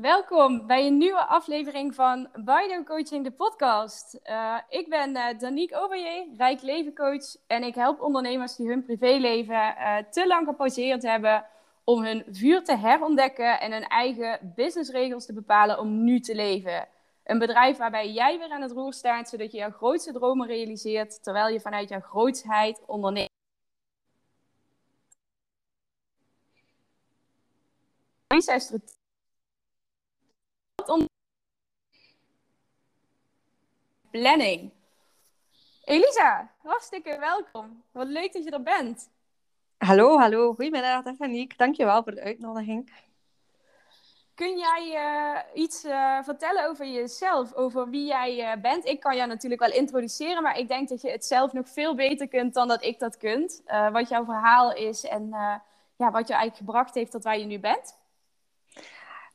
Welkom bij een nieuwe aflevering van Bido Coaching, de podcast. Uh, ik ben uh, Danique Rijk Leven Coach. En ik help ondernemers die hun privéleven uh, te lang gepauzeerd hebben om hun vuur te herontdekken en hun eigen businessregels te bepalen om nu te leven. Een bedrijf waarbij jij weer aan het roer staat, zodat je jouw grootste dromen realiseert, terwijl je vanuit jouw grootsheid onderneemt. Planning. Elisa, hartstikke welkom. Wat leuk dat je er bent. Hallo, hallo. Goedemiddag, Danique. Dankjewel voor de uitnodiging. Kun jij uh, iets uh, vertellen over jezelf, over wie jij uh, bent? Ik kan jou natuurlijk wel introduceren, maar ik denk dat je het zelf nog veel beter kunt dan dat ik dat kunt. wat jouw verhaal is en ja, wat je eigenlijk gebracht heeft tot waar je nu bent.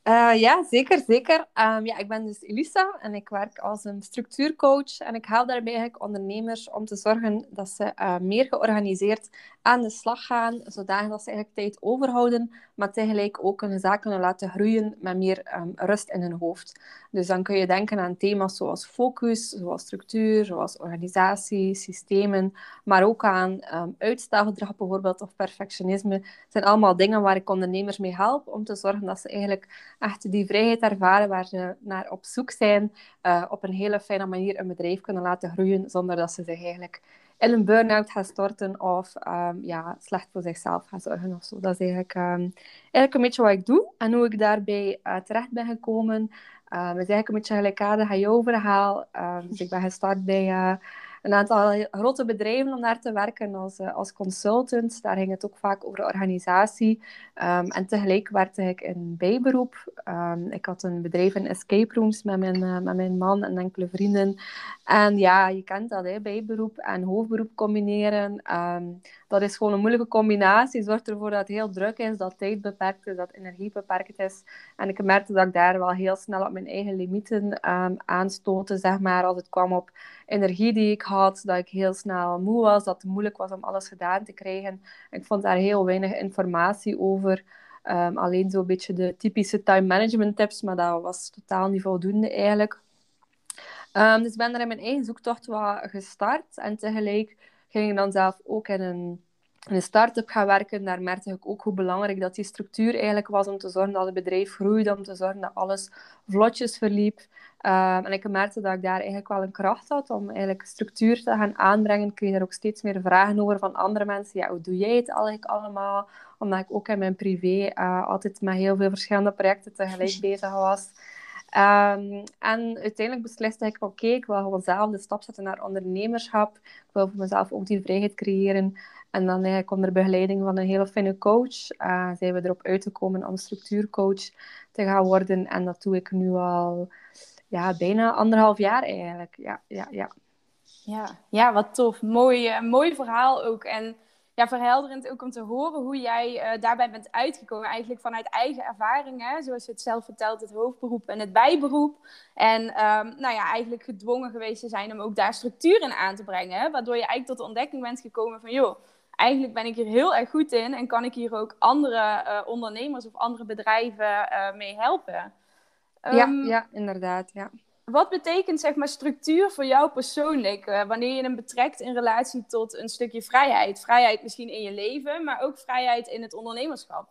Uh, ja, zeker, zeker. Um, ja, ik ben dus Elisa en ik werk als een structuurcoach. En ik help daarbij eigenlijk ondernemers om te zorgen dat ze uh, meer georganiseerd aan de slag gaan, zodat ze eigenlijk tijd overhouden, maar tegelijk ook hun zaak kunnen laten groeien met meer um, rust in hun hoofd. Dus dan kun je denken aan thema's zoals focus, zoals structuur, zoals organisatie, systemen, maar ook aan um, uitstelgedrag bijvoorbeeld of perfectionisme. Het zijn allemaal dingen waar ik ondernemers mee help om te zorgen dat ze eigenlijk echt die vrijheid ervaren waar ze naar op zoek zijn, uh, op een hele fijne manier een bedrijf kunnen laten groeien zonder dat ze zich eigenlijk in een burn-out gaan storten of um, ja, slecht voor zichzelf gaan zorgen of zo. Dat is eigenlijk, um, eigenlijk een beetje wat ik doe en hoe ik daarbij uh, terecht ben gekomen. Um, is eigenlijk een beetje gelijkaardig aan jouw verhaal. dus ik ben gestart bij uh, een aantal grote bedrijven om daar te werken als, uh, als consultant. Daar ging het ook vaak over organisatie. en tegelijk werkte ik in bijberoep. ik had een bedrijf in escape rooms met mijn, met mijn man en enkele vrienden. En ja, je kent dat, hè, bijberoep en hoofdberoep combineren. Um, dat is gewoon een moeilijke combinatie. Zorgt ervoor dat het heel druk is, dat tijd beperkt is, dat energie beperkt is. En ik merkte dat ik daar wel heel snel op mijn eigen limieten um, aanstootte, zeg maar, als het kwam op energie die ik had, dat ik heel snel moe was, dat het moeilijk was om alles gedaan te krijgen. Ik vond daar heel weinig informatie over. Um, alleen zo'n beetje de typische time management tips, maar dat was totaal niet voldoende eigenlijk. Um, dus ik ben daar in mijn eigen zoektocht wat gestart. En tegelijk ging dan zelf ook in een, een start-up gaan werken. Daar merkte ik ook hoe belangrijk dat die structuur eigenlijk was om te zorgen dat het bedrijf groeide, om te zorgen dat alles vlotjes verliep. Um, en ik merkte dat ik daar eigenlijk wel een kracht had om eigenlijk structuur te gaan aanbrengen. Ik kreeg er ook steeds meer vragen over van andere mensen. Ja, hoe doe jij het eigenlijk allemaal? Omdat ik ook in mijn privé uh, altijd met heel veel verschillende projecten tegelijk bezig was. Um, en uiteindelijk besliste ik, oké, ik wil gewoon zelf de stap zetten naar ondernemerschap. Ik wil voor mezelf ook die vrijheid creëren. En dan eigenlijk onder begeleiding van een hele fijne coach uh, zijn we erop uitgekomen om structuurcoach te gaan worden. En dat doe ik nu al ja, bijna anderhalf jaar eigenlijk. Ja, ja, ja. Ja, ja wat tof. Mooi, uh, mooi verhaal ook. En ja, verhelderend ook om te horen hoe jij uh, daarbij bent uitgekomen. Eigenlijk vanuit eigen ervaringen, zoals je het zelf vertelt, het hoofdberoep en het bijberoep. En um, nou ja, eigenlijk gedwongen geweest te zijn om ook daar structuur in aan te brengen. Waardoor je eigenlijk tot de ontdekking bent gekomen van, joh, eigenlijk ben ik hier heel erg goed in en kan ik hier ook andere uh, ondernemers of andere bedrijven uh, mee helpen. Um, ja, ehm, ja, inderdaad, ja. Wat betekent zeg maar, structuur voor jou persoonlijk? Uh, wanneer je hem betrekt in relatie tot een stukje vrijheid. Vrijheid misschien in je leven, maar ook vrijheid in het ondernemerschap.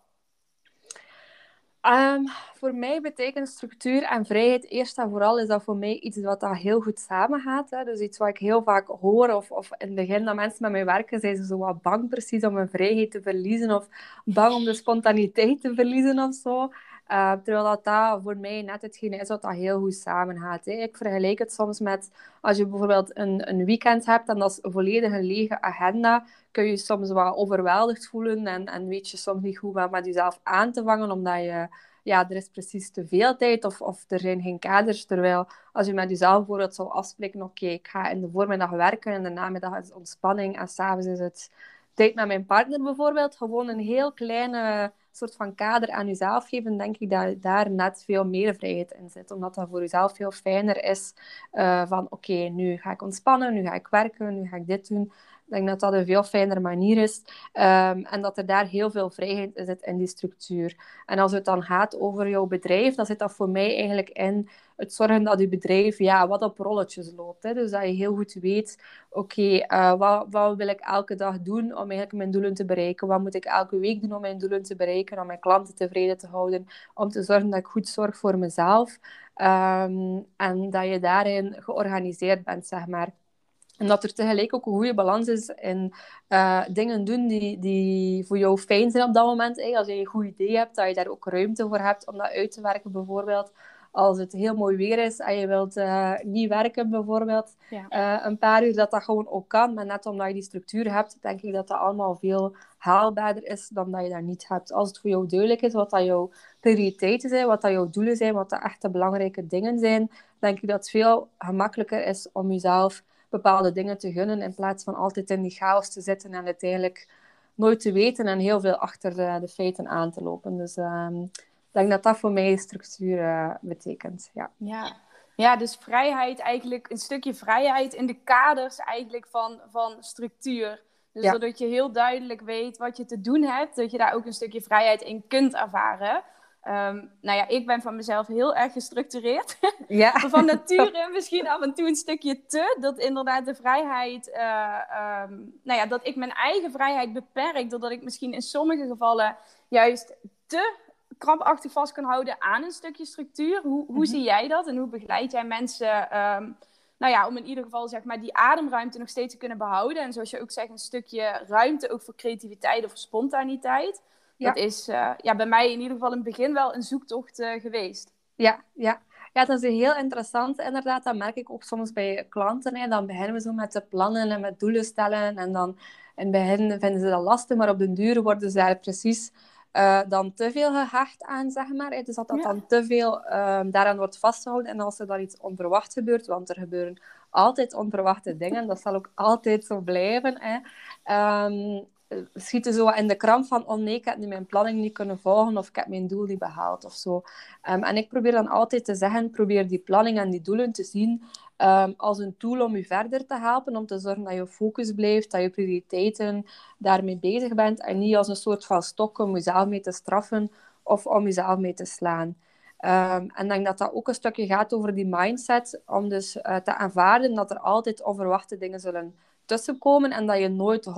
Um, voor mij betekent structuur en vrijheid eerst en vooral is dat voor mij iets wat dat heel goed samengaat. Dus iets wat ik heel vaak hoor of, of in het begin dat mensen met mij werken, zijn ze zo wat bang precies om hun vrijheid te verliezen of bang om de spontaniteit te verliezen of zo. Uh, terwijl dat, dat voor mij net hetgeen is wat dat heel goed samengaat. Ik vergelijk het soms met als je bijvoorbeeld een, een weekend hebt en dat is volledig een lege agenda, kun je je soms wat overweldigd voelen en, en weet je soms niet goed wat met jezelf aan te vangen, omdat je, ja, er is precies te veel tijd of, of er zijn geen kaders. Terwijl als je met jezelf bijvoorbeeld zou afspreken, oké, ik ga in de voormiddag werken en de namiddag is ontspanning en s'avonds is het tijd met mijn partner bijvoorbeeld, gewoon een heel kleine soort van kader aan jezelf geven, denk ik dat daar net veel meer vrijheid in zit. Omdat dat voor jezelf veel fijner is uh, van oké, nu ga ik ontspannen, nu ga ik werken, nu ga ik dit doen. Denk dat dat een veel fijnere manier is. Ehm, en dat er daar heel veel vrijheid zit in die structuur. En als het dan gaat over jouw bedrijf, dan zit dat voor mij eigenlijk in het zorgen dat je bedrijf ja, wat op rolletjes loopt. Hè. Dus dat je heel goed weet, oké, eh, wat, wat wil ik elke dag doen om eigenlijk mijn doelen te bereiken? Wat moet ik elke week doen om mijn doelen te bereiken? Om mijn klanten tevreden te houden? Om te zorgen dat ik goed zorg voor mezelf. Ehm, en dat je daarin georganiseerd bent, zeg maar. En dat er tegelijk ook een goede balans is in uh, dingen doen die, die voor jou fijn zijn op dat moment. Als je een goed idee hebt, dat je daar ook ruimte voor hebt om dat uit te werken, bijvoorbeeld. Als het heel mooi weer is en je wilt uh, niet werken, bijvoorbeeld, uh, een paar uur, dat dat gewoon ook kan. Maar net omdat je die structuur hebt, denk ik dat dat allemaal veel haalbaarder is dan dat je dat niet hebt. Als het voor jou duidelijk is wat dat jouw prioriteiten zijn, wat dat jouw doelen zijn, wat dat echt de belangrijke dingen zijn, denk ik dat het veel gemakkelijker is om jezelf bepaalde dingen te gunnen in plaats van altijd in die chaos te zitten en uiteindelijk nooit te weten en heel veel achter de, de feiten aan te lopen. Dus um, ik denk dat dat voor mij structuur uh, betekent. Ja. Ja. ja, dus vrijheid eigenlijk, een stukje vrijheid in de kaders eigenlijk van, van structuur. Dus ja. zodat je heel duidelijk weet wat je te doen hebt, dat je daar ook een stukje vrijheid in kunt ervaren. Um, nou ja, ik ben van mezelf heel erg gestructureerd. Ja. van nature misschien af en toe een stukje te. Dat inderdaad de vrijheid, uh, um, nou ja, dat ik mijn eigen vrijheid beperk. Doordat ik misschien in sommige gevallen juist te krampachtig vast kan houden aan een stukje structuur. Hoe, hoe mm -hmm. zie jij dat en hoe begeleid jij mensen? Um, nou ja, om in ieder geval zeg maar die ademruimte nog steeds te kunnen behouden. En zoals je ook zegt, een stukje ruimte ook voor creativiteit of voor spontaniteit. Ja. Dat is uh, ja, bij mij in ieder geval in het begin wel een zoektocht uh, geweest. Ja, ja. Ja, dat is heel interessant inderdaad. Dat merk ik ook soms bij klanten. Hè. Dan beginnen we zo met de plannen en met doelen stellen. En dan in het begin vinden ze dat lastig, maar op den duur worden ze daar precies uh, dan te veel gehecht aan, zeg maar. Hè. Dus dat dat ja. dan te veel um, daaraan wordt vastgehouden. En als er dan iets onverwacht gebeurt, want er gebeuren altijd onverwachte dingen, dat zal ook altijd zo blijven. Hè. Um, schieten zo in de kramp van, oh nee, ik heb nu mijn planning niet kunnen volgen of ik heb mijn doel niet behaald of zo. Um, en ik probeer dan altijd te zeggen, probeer die planning en die doelen te zien um, als een tool om je verder te helpen, om te zorgen dat je focus blijft, dat je prioriteiten daarmee bezig bent en niet als een soort van stok om jezelf mee te straffen of om jezelf mee te slaan. Um, en denk dat dat ook een stukje gaat over die mindset, om dus uh, te aanvaarden dat er altijd onverwachte dingen zullen tussenkomen en dat je nooit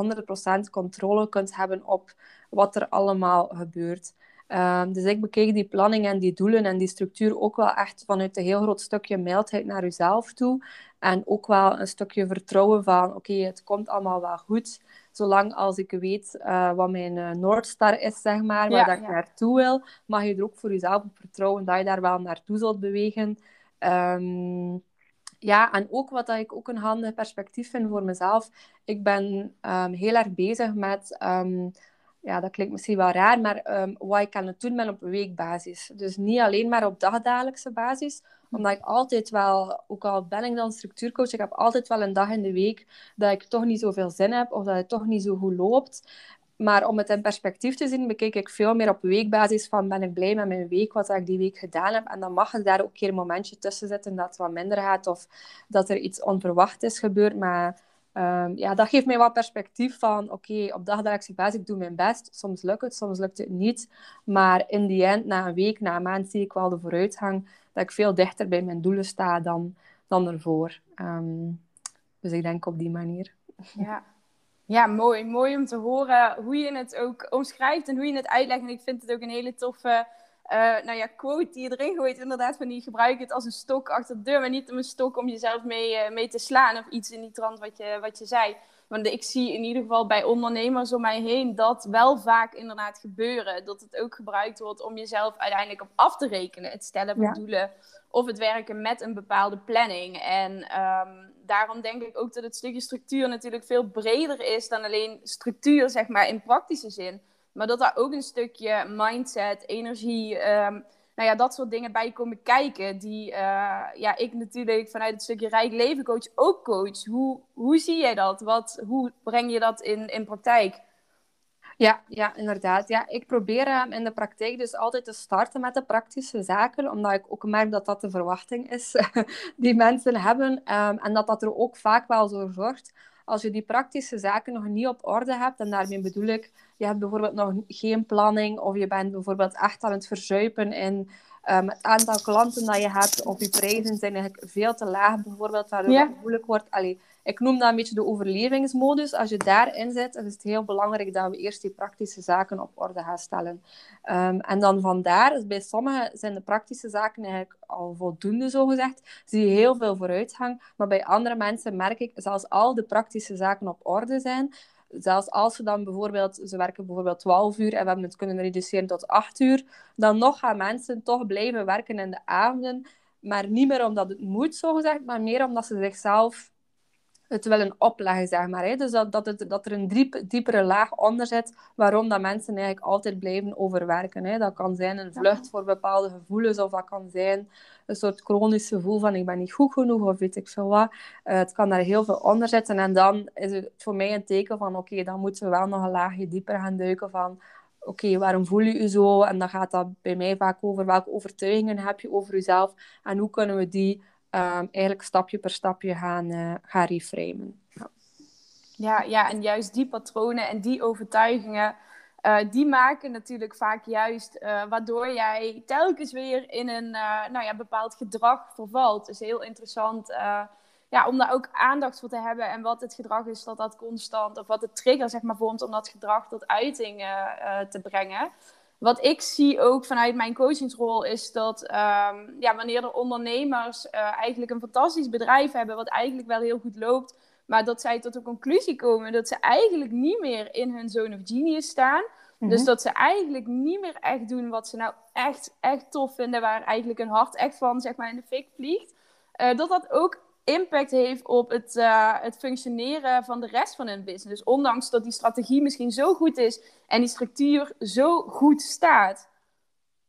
100% controle kunt hebben op wat er allemaal gebeurt. Um, dus ik bekeek die planning en die doelen en die structuur ook wel echt vanuit een heel groot stukje mildheid naar jezelf toe. En ook wel een stukje vertrouwen van, oké, okay, het komt allemaal wel goed. Zolang als ik weet uh, wat mijn uh, Noordstar is, zeg maar, waar ja, ik ja. naartoe wil, mag je er ook voor jezelf op vertrouwen dat je daar wel naartoe zult bewegen. Um, ja, en ook wat dat ik ook een handig perspectief vind voor mezelf. Ik ben um, heel erg bezig met, um, ja, dat klinkt misschien wel raar, maar um, wat ik aan het doen ben op weekbasis. Dus niet alleen maar op dagdagelijkse basis, omdat ik altijd wel, ook al ben ik dan structuurcoach, ik heb altijd wel een dag in de week dat ik toch niet zoveel zin heb of dat het toch niet zo goed loopt. Maar om het in perspectief te zien, bekijk ik veel meer op weekbasis van ben ik blij met mijn week, wat ik die week gedaan heb. En dan mag er daar ook een keer momentje tussen zitten dat het wat minder gaat of dat er iets onverwacht is gebeurd. Maar um, ja, dat geeft mij wat perspectief van oké, okay, op dagelijkse basis, ik doe mijn best. Soms lukt het, soms lukt het niet. Maar in die end, na een week, na een maand, zie ik wel de vooruitgang dat ik veel dichter bij mijn doelen sta dan, dan ervoor. Um, dus ik denk op die manier. Ja, ja, mooi. Mooi om te horen hoe je het ook omschrijft en hoe je het uitlegt. En ik vind het ook een hele toffe uh, nou ja, quote die je erin gooit. Inderdaad, van die gebruik het als een stok achter de deur, maar niet om een stok om jezelf mee, uh, mee te slaan of iets in die trant wat je, wat je zei. Want ik zie in ieder geval bij ondernemers om mij heen dat wel vaak inderdaad gebeuren. Dat het ook gebruikt wordt om jezelf uiteindelijk op af te rekenen. Het stellen van ja. doelen of het werken met een bepaalde planning. En um, daarom denk ik ook dat het stukje structuur natuurlijk veel breder is dan alleen structuur, zeg maar, in praktische zin. Maar dat daar ook een stukje mindset, energie, um, nou ja, dat soort dingen bij komen kijken. Die uh, ja, ik natuurlijk vanuit het stukje Rijk Leven Coach ook coach. Hoe, hoe zie jij dat? Wat, hoe breng je dat in, in praktijk? Ja, ja, inderdaad. Ja, ik probeer uh, in de praktijk dus altijd te starten met de praktische zaken, omdat ik ook merk dat dat de verwachting is die mensen hebben. Um, en dat dat er ook vaak wel zo zorgt als je die praktische zaken nog niet op orde hebt, en daarmee bedoel ik, je hebt bijvoorbeeld nog geen planning, of je bent bijvoorbeeld echt aan het verzuipen in um, het aantal klanten dat je hebt, of je prijzen zijn eigenlijk veel te laag bijvoorbeeld, waardoor het moeilijk wordt. Allee, ik noem dat een beetje de overlevingsmodus. Als je daarin zit, is het heel belangrijk dat we eerst die praktische zaken op orde gaan stellen. Um, en dan vandaar, dus bij sommigen zijn de praktische zaken eigenlijk al voldoende, zogezegd. Zie je heel veel vooruitgang. Maar bij andere mensen merk ik, zelfs al de praktische zaken op orde zijn, zelfs als ze dan bijvoorbeeld, ze werken bijvoorbeeld 12 uur en we hebben het kunnen reduceren tot 8 uur, dan nog gaan mensen toch blijven werken in de avonden. Maar niet meer omdat het moet, zogezegd, maar meer omdat ze zichzelf het willen opleggen, zeg maar. Hè. Dus dat, dat, het, dat er een diep, diepere laag onder zit, waarom dat mensen eigenlijk altijd blijven overwerken. Hè. Dat kan zijn een vlucht voor bepaalde gevoelens, of dat kan zijn een soort chronisch gevoel van ik ben niet goed genoeg, of weet ik veel wat. Uh, het kan daar heel veel onder zitten. En dan is het voor mij een teken van, oké, dan moeten we wel nog een laagje dieper gaan duiken van oké, waarom voel je je zo? En dan gaat dat bij mij vaak over welke overtuigingen heb je over jezelf en hoe kunnen we die um, eigenlijk stapje per stapje gaan, uh, gaan reframen. Ja. ja. En juist die patronen en die overtuigingen, uh, die maken natuurlijk vaak juist uh, waardoor jij telkens weer in een nou ja, bepaald gedrag vervalt. Dus heel interessant ja, om daar ook aandacht voor te hebben en wat het gedrag is dat dat constant, of wat de trigger zeg maar vormt om dat gedrag tot uiting te brengen wat ik zie ook vanuit mijn coachingsrol is dat um, ja, wanneer er ondernemers uh, eigenlijk een fantastisch bedrijf hebben, wat eigenlijk wel heel goed loopt, maar dat zij tot de conclusie komen dat ze eigenlijk niet meer in hun zone of genius staan. Dus mhm. dat ze eigenlijk niet meer echt doen wat ze nou echt, echt tof vinden, waar eigenlijk een hart echt van zeg maar, in de fik vliegt. Uh, dat dat ook impact heeft op het, uh, het functioneren van de rest van hun business. Ondanks dat die strategie misschien zo goed is en die structuur zo goed staat.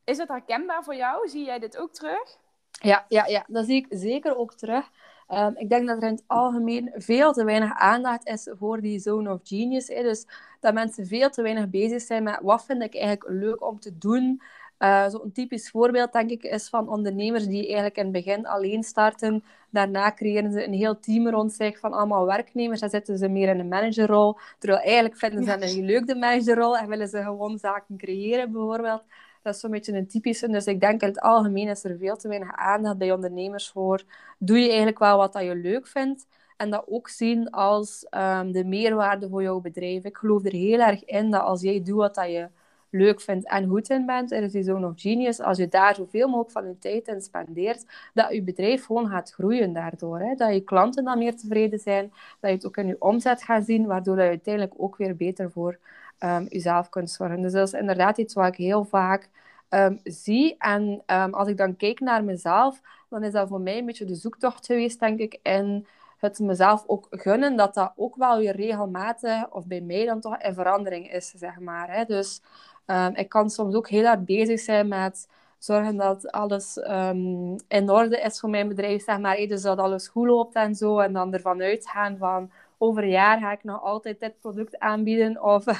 Is het herkenbaar voor jou? Zie jij dit ook terug? Ja, ja, ja dat zie ik zeker ook terug. Um, ik denk dat er in het algemeen veel te weinig aandacht is voor die zone of genius. Hè. Dus dat mensen veel te weinig bezig zijn met wat vind ik eigenlijk leuk om te doen. Uh, Zo'n typisch voorbeeld, denk ik, is van ondernemers die eigenlijk in het begin alleen starten. Daarna creëren ze een heel team rond zich van allemaal werknemers. Dan zitten ze meer in een managerrol. Terwijl eigenlijk vinden ze ja. een leuk de managerrol en willen ze gewoon zaken creëren, bijvoorbeeld. Dat is zo'n beetje een typische. Dus ik denk in het algemeen is er veel te weinig aandacht bij ondernemers voor. Doe je eigenlijk wel wat dat je leuk vindt? En dat ook zien als um, de meerwaarde voor jouw bedrijf. Ik geloof er heel erg in dat als jij doet wat dat je leuk vindt en goed in bent, er is die zone of genius, als je daar zoveel mogelijk van je tijd in spendeert, dat je bedrijf gewoon gaat groeien daardoor. Hè? Dat je klanten dan meer tevreden zijn, dat je het ook in je omzet gaat zien, waardoor je uiteindelijk ook weer beter voor um, jezelf kunt zorgen. Dus dat is inderdaad iets wat ik heel vaak um, zie. En um, als ik dan kijk naar mezelf, dan is dat voor mij een beetje de zoektocht geweest, denk ik, in het mezelf ook gunnen, dat dat ook wel weer regelmatig, of bij mij dan toch, in verandering is, zeg maar. Hè? Dus Um, ik kan soms ook heel hard bezig zijn met zorgen dat alles um, in orde is voor mijn bedrijf, zeg maar. Dus dat alles goed loopt en zo. En dan ervan uitgaan van over een jaar ga ik nog altijd dit product aanbieden of um,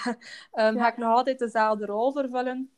ga ik nog altijd dezelfde rol vervullen.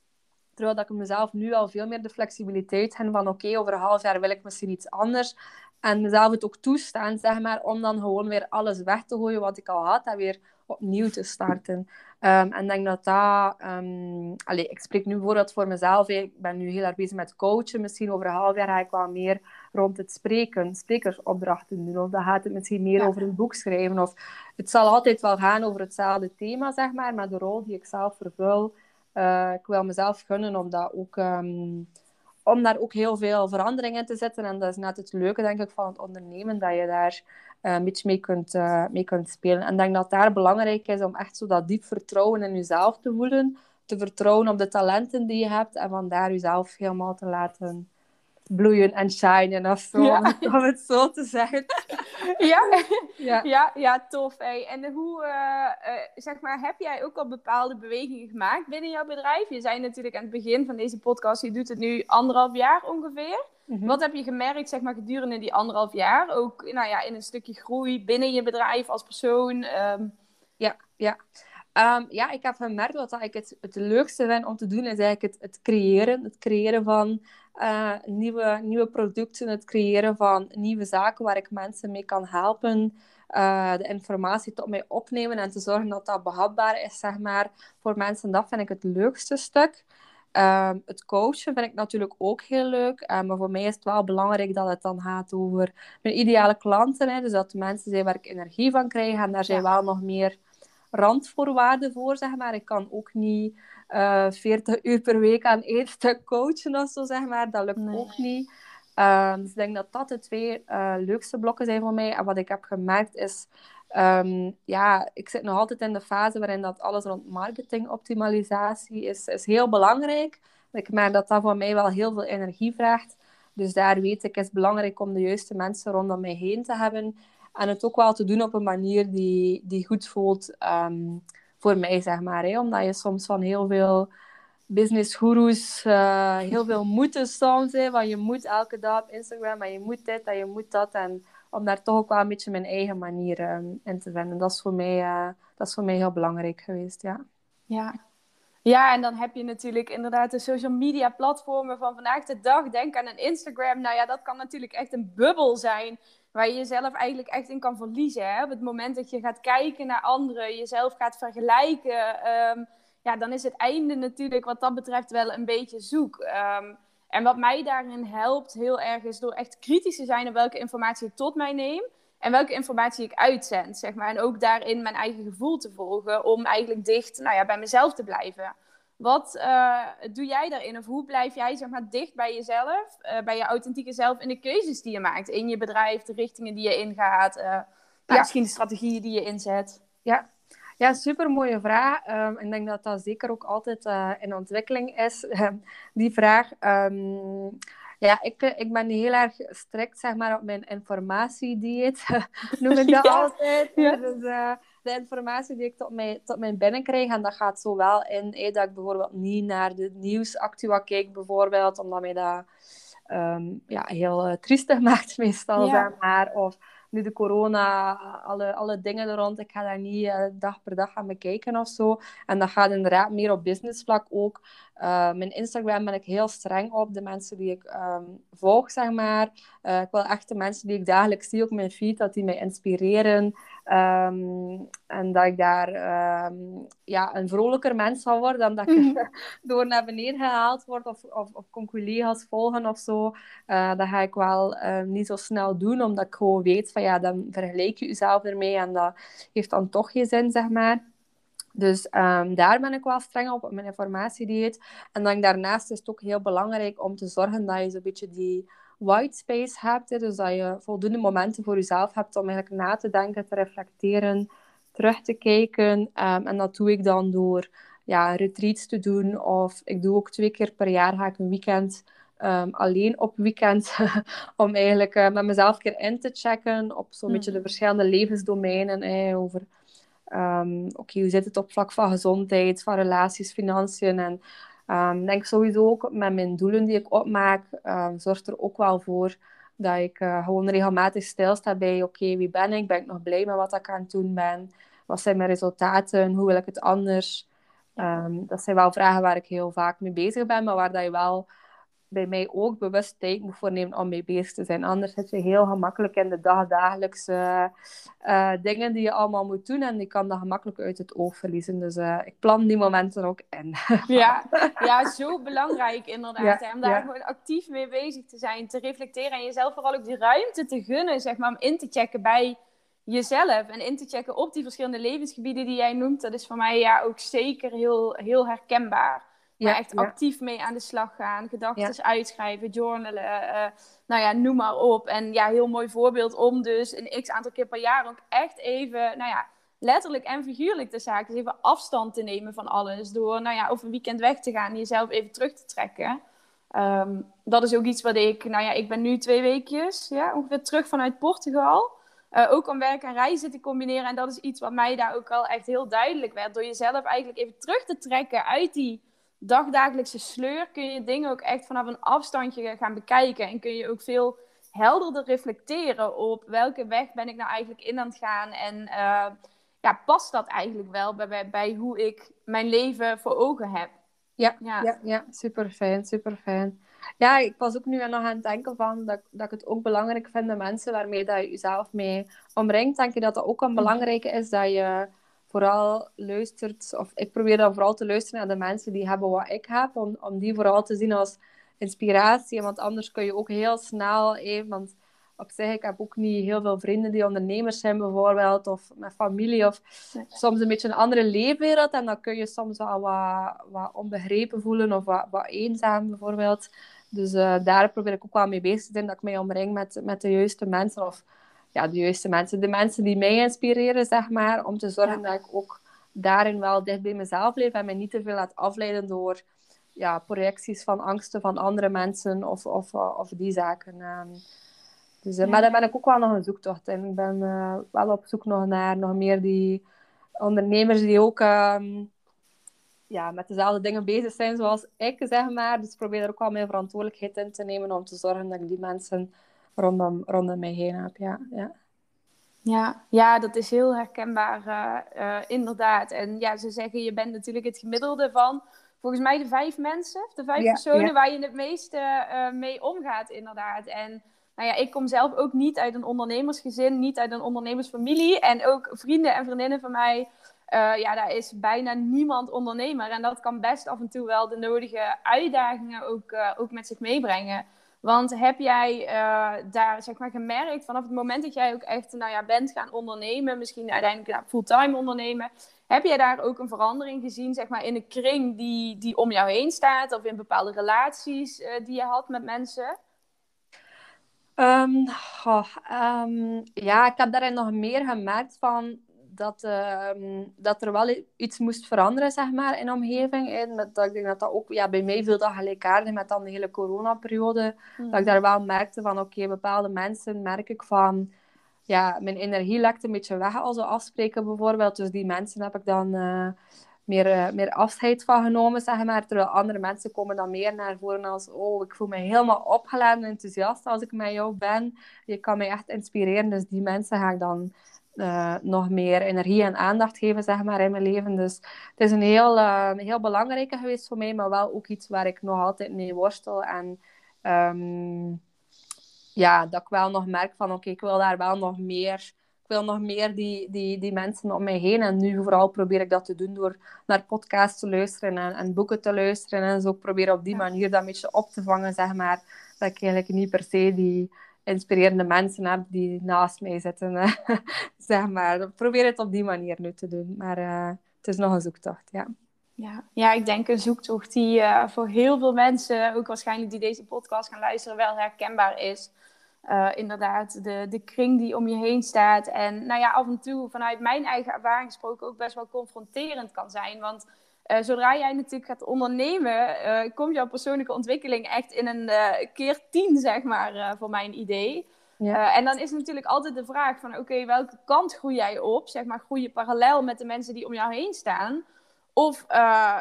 Terwijl dat ik mezelf nu al veel meer de flexibiliteit heb van oké, over een half jaar wil ik misschien iets anders. En mezelf het ook toestaan, zeg maar, om dan gewoon weer alles weg te gooien wat ik al had en weer opnieuw te starten. Um, en ik denk dat dat... Um, allez, ik spreek nu bijvoorbeeld voor mezelf. Ik ben nu heel erg bezig met coachen. Misschien over een half jaar ga ik wel meer rond het spreken, sprekersopdrachten doen. Of dan gaat het misschien meer over een boek schrijven. Of het zal altijd wel gaan over hetzelfde thema, zeg maar. Maar de rol die ik zelf vervul, uh, ik wil mezelf gunnen om dat ook... Um, om daar ook heel veel verandering in te zetten. En dat is net het leuke, denk ik, van het ondernemen, dat je daar uh, een beetje mee kunt, uh, mee kunt spelen. En ik denk dat daar belangrijk is om echt zo dat diep vertrouwen in jezelf te voelen. Te vertrouwen op de talenten die je hebt en van daar jezelf helemaal te laten bloeien en shinen of zo, ja. om het zo te zeggen. Ja, ja. ja, ja tof. Hey. En hoe, uh, uh, zeg maar, heb jij ook al bepaalde bewegingen gemaakt binnen jouw bedrijf? Je zei natuurlijk aan het begin van deze podcast, je doet het nu anderhalf jaar ongeveer. Mhm. Wat heb je gemerkt, zeg maar, gedurende die anderhalf jaar? Ook nou ja, in een stukje groei binnen je bedrijf als persoon? Um... Ja, ja. Ehm, ja, ik heb gemerkt wat ik het, het leukste vind om te doen, is eigenlijk het, het creëren. Het creëren van uh, nieuwe, nieuwe producten, het creëren van nieuwe zaken waar ik mensen mee kan helpen. Uh, de informatie tot mij opnemen en te zorgen dat dat behapbaar is, zeg maar, voor mensen. Dat vind ik het leukste stuk. Um, het coachen vind ik natuurlijk ook heel leuk. Um, maar voor mij is het wel belangrijk dat het dan gaat over mijn ideale klanten. Hè, dus dat de mensen zijn waar ik energie van krijg. En daar zijn wel nog meer randvoorwaarden voor, zeg maar. Ik kan ook niet uh, eh, 40 uur per week aan één stuk coachen of zo, zeg maar. Dat lukt ook niet. Um, dus ik denk dat dat de twee uh, leukste blokken zijn voor mij. En wat ik heb gemerkt is... Um, ja, ik zit nog altijd in de fase waarin dat alles rond marketingoptimalisatie is, is heel belangrijk. Ik merk dat dat voor mij wel heel veel energie vraagt. Dus daar weet ik, is het belangrijk om de juiste mensen rondom mij heen te hebben. En het ook wel te doen op een manier die, die goed voelt um, voor mij, zeg maar. Hè? Omdat je soms van heel veel business gurus uh, heel veel moeten soms. Hè? Want je moet elke dag op Instagram en je moet dit en je moet dat. En om daar toch ook wel een beetje mijn eigen manier um, in te vinden. Dat is, voor mij, uh, dat is voor mij heel belangrijk geweest, ja. Ja. Ja, en dan heb je natuurlijk inderdaad de social media platformen van vandaag de dag. Denk aan een Instagram. Nou ja, dat kan natuurlijk echt een bubbel zijn waar je jezelf eigenlijk echt in kan verliezen. Hè? Op het moment dat je gaat kijken naar anderen, jezelf gaat vergelijken, um, ja, dan is het einde natuurlijk wat dat betreft wel een beetje zoek. Um, en wat mij daarin helpt heel erg is door echt kritisch te zijn op welke informatie ik tot mij neem. En welke informatie ik uitzend, zeg maar. En ook daarin mijn eigen gevoel te volgen om eigenlijk dicht nou ja, bij mezelf te blijven. Wat uh, doe jij daarin? Of hoe blijf jij zeg maar, dicht bij jezelf, uh, bij je authentieke zelf in de keuzes die je maakt in je bedrijf, de richtingen die je ingaat, uh, nou, misschien de strategieën die je inzet? Ja, ja, super mooie vraag. Um, ik denk dat dat zeker ook altijd in ontwikkeling is, ehm, die vraag. Um, ja, ik, ik ben heel erg strikt zeg maar, op mijn informatiedieet, noem ik dat altijd. Ja. Dus, de informatie die ik tot mij, tot mij binnenkrijg, en dat gaat zowel in eh, dat ik bijvoorbeeld niet naar de nieuwsactua kijk, bijvoorbeeld, omdat mij dat ja, heel uh, triestig maakt meestal, zeg maar. Of nu de corona, alle, alle dingen er rond, ik ga daar niet uh, dag per dag aan bekijken of zo. En dat gaat inderdaad meer op businessvlak ook. Uh, mijn Instagram ben ik heel streng op. De mensen die ik um, volg, zeg maar. Uh, ik wil echt de mensen die ik dagelijks zie op mijn feed, dat die mij inspireren. Um, en dat ik daar um, ja, een vrolijker mens zal worden dan dat ik -hmm. door naar beneden gehaald word of, of, of collega's volgen of zo. Uh, dat ga ik wel niet zo snel doen, omdat ik gewoon weet van ja, dan vergelijk je jezelf ermee en dat heeft dan toch geen zin, zeg maar. Dus um, daar ben ik wel streng op, op mijn informatiedieet. En dan daarnaast is het ook heel belangrijk om te zorgen dat je zo'n beetje die white space hebt. Hè, dus dat je voldoende momenten voor jezelf hebt om eigenlijk na te denken, te reflecteren, terug te kijken. Um, en dat doe ik dan door ja, retreats te doen. Of ik doe ook twee keer per jaar ga ik een weekend um, alleen op weekend. om eigenlijk uh, met mezelf een keer in te checken op zo'n mm. beetje de verschillende levensdomeinen. Hè, over um, oké, hoe zit het op vlak van gezondheid, van relaties, financiën en ik denk sowieso ook met mijn doelen die ik opmaak, um, zorgt er ook wel voor dat ik uh, gewoon regelmatig stilsta bij, oké, wie ben ik? Ben ik nog blij met wat ik aan het doen ben? Wat zijn mijn resultaten? Hoe wil ik het anders? Dat zijn wel vragen waar ik heel vaak mee bezig ben, maar waar dat je wel bij mij ook bewust tijd moet voornemen om mee bezig te zijn. Anders zit je heel gemakkelijk in de dagdagelijkse uh, dingen die je allemaal moet doen en die kan dat gemakkelijk uit het oog verliezen. Dus uh, ik plan die momenten ook in. ja, ja, zo belangrijk inderdaad. Ja, om daar gewoon actief mee bezig te zijn, te reflecteren en jezelf vooral ook die ruimte te gunnen, zeg maar, om in te checken bij jezelf en in te checken op die verschillende levensgebieden die jij noemt. Dat is voor mij ja, ook zeker heel, heel herkenbaar. Maar ja, echt actief mee aan de slag gaan. Gedachten uitschrijven, journalen. Uh, nou ja, noem maar op. En ja, heel mooi voorbeeld om dus een x aantal keer per jaar ook echt even, nou ja, letterlijk en figuurlijk de zaak. Dus even afstand te nemen van alles. Door, nou ja, over een weekend weg te gaan en jezelf even terug te trekken. Um, dat is ook iets wat ik, nou ja, ik ben nu twee weekjes, ja, ongeveer terug vanuit Portugal. Uh, ook om werk en reizen te combineren. En dat is iets wat mij daar ook al echt heel duidelijk werd. Door jezelf eigenlijk even terug te trekken uit die dagdagelijkse sleur kun je dingen ook echt vanaf een afstandje gaan bekijken. En kun je ook veel helderder reflecteren op welke weg ben ik nou eigenlijk in aan het gaan. En uh, ja, past dat eigenlijk wel bij, bij, bij hoe ik mijn leven voor ogen heb. Ja, ja. ja, ja super fijn, super fijn. Ja, ik was ook nu nog aan het denken van dat, dat ik het ook belangrijk vind, de mensen waarmee dat je jezelf mee omringt. Denk je dat dat ook een mhm. belangrijke is, dat je vooral luistert, of ik probeer dan vooral te luisteren naar de mensen die hebben wat ik heb, om, om die vooral te zien als inspiratie. Want anders kun je ook heel snel, even, want op zich, ik heb ook niet heel veel vrienden die ondernemers zijn bijvoorbeeld, of met familie, of soms een beetje een andere leefwereld. En dan kun je soms wel wat, wat onbegrepen voelen, of wat, wat eenzaam bijvoorbeeld. Dus uh, daar probeer ik ook wel mee bezig te zijn, dat ik mij omring met, met de juiste mensen, of ja, de juiste mensen. De mensen die mij inspireren, zeg maar, om te zorgen dat ik ook daarin wel dicht bij mezelf leef en mij niet te veel laat afleiden door ja, projecties van angsten van andere mensen of, of, of die zaken. Ehm. Dus, eh, Maar daar ben ik ook wel nog een zoektocht in. Ik ben uh, wel op zoek nog naar nog meer die ondernemers die ook ehm, ja, met dezelfde dingen bezig zijn zoals ik, zeg maar. Dus ik probeer er ook wel mijn verantwoordelijkheid in te nemen om te zorgen dat ik die mensen rondom, rondom mij heen heb. Ja, ja. Ja, ja, dat is heel herkenbaar, uh, inderdaad. En ja, ze zeggen, je bent natuurlijk het gemiddelde van volgens mij de vijf mensen, de vijf personen waar je het meeste uh, mee omgaat, inderdaad. En nou ja, ik kom zelf ook niet uit een ondernemersgezin, niet uit een ondernemersfamilie. En ook vrienden en vriendinnen van mij, ja, daar is bijna niemand ondernemer. En dat kan best af en toe wel de nodige uitdagingen ook, ook met zich meebrengen. Want heb jij uh, daar zeg maar, gemerkt vanaf het moment dat jij ook echt nou ja, bent gaan ondernemen, misschien uiteindelijk nou, fulltime ondernemen, heb jij daar ook een verandering gezien zeg maar, in de kring die, die om jou heen staat of in bepaalde relaties die je had met mensen? Um, ja, ik heb daarin nog meer gemerkt van dat, uh, dat er wel iets moest veranderen, zeg maar, in de omgeving. En met, dat ik denk dat dat ook, ja, bij mij viel dat gelijkaardig met dan de hele coronaperiode. Mm. Dat ik daar wel merkte van, oké, bepaalde mensen merk ik van, ja, mijn energie lekt een beetje weg als we afspreken bijvoorbeeld. Dus die mensen heb ik dan... Uh, meer, uh, meer afscheid van genomen, zeg maar. Terwijl andere mensen komen dan meer naar voren als... Oh, ik voel me helemaal opgeladen en enthousiast als ik met jou ben. Je kan mij echt inspireren. Dus die mensen ga ik dan uh, nog meer energie en aandacht geven, zeg maar, in mijn leven. Dus het is een heel, uh, heel belangrijke geweest voor mij, maar wel ook iets waar ik nog altijd mee worstel. En um, ja, dat ik wel nog merk van, oké, ik wil daar wel nog meer ik wil nog meer die, die, die mensen om mij heen. En nu vooral probeer ik dat te doen door naar podcasts te luisteren en, en boeken te luisteren. En zo proberen op die manier dat een beetje op te vangen, zeg maar. Dat ik eigenlijk niet per se die inspirerende mensen heb die naast mij zitten. zeg maar. Probeer het op die manier nu te doen. Maar uh, het is nog een zoektocht, ja. Ja, ja ik denk een zoektocht die uh, voor heel veel mensen, ook waarschijnlijk die deze podcast gaan luisteren, wel herkenbaar is. Inderdaad, de, de kring die om je heen staat. En nou ja, af en toe vanuit mijn eigen ervaring gesproken ook best wel confronterend kan zijn. Want uh, zodra jij natuurlijk gaat ondernemen, uh, komt jouw persoonlijke ontwikkeling echt in een keer tien, zeg maar, voor mijn idee. Ja. en dan is natuurlijk altijd de vraag van, oké, welke kant groei jij op? Zeg maar, groei je parallel met de mensen die om jou heen staan? Of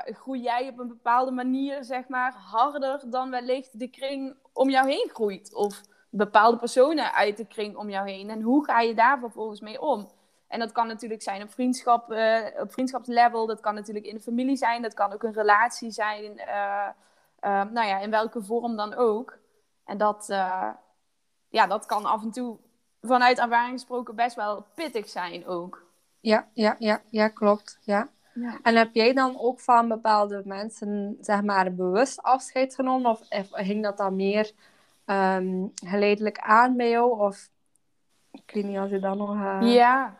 groei jij op een bepaalde manier, zeg maar, harder dan wellicht de kring om jou heen groeit? Of bepaalde personen uit de kring om jou heen. En hoe ga je daar vervolgens mee om? En dat kan natuurlijk zijn op, vriendschap, uh, op vriendschapslevel, dat kan natuurlijk in de familie zijn, dat kan ook een relatie zijn, uh, nou ja, in welke vorm dan ook. En dat, ja, dat kan af en toe vanuit ervaring gesproken best wel pittig zijn ook. Ja, ja, ja, ja klopt. Ja. ja. En heb jij dan ook van bepaalde mensen, zeg maar, bewust afscheid genomen? Of, ging dat dan meer um, geleidelijk aan bij jou? Of ik weet niet als je dan nog... Uh... Ja,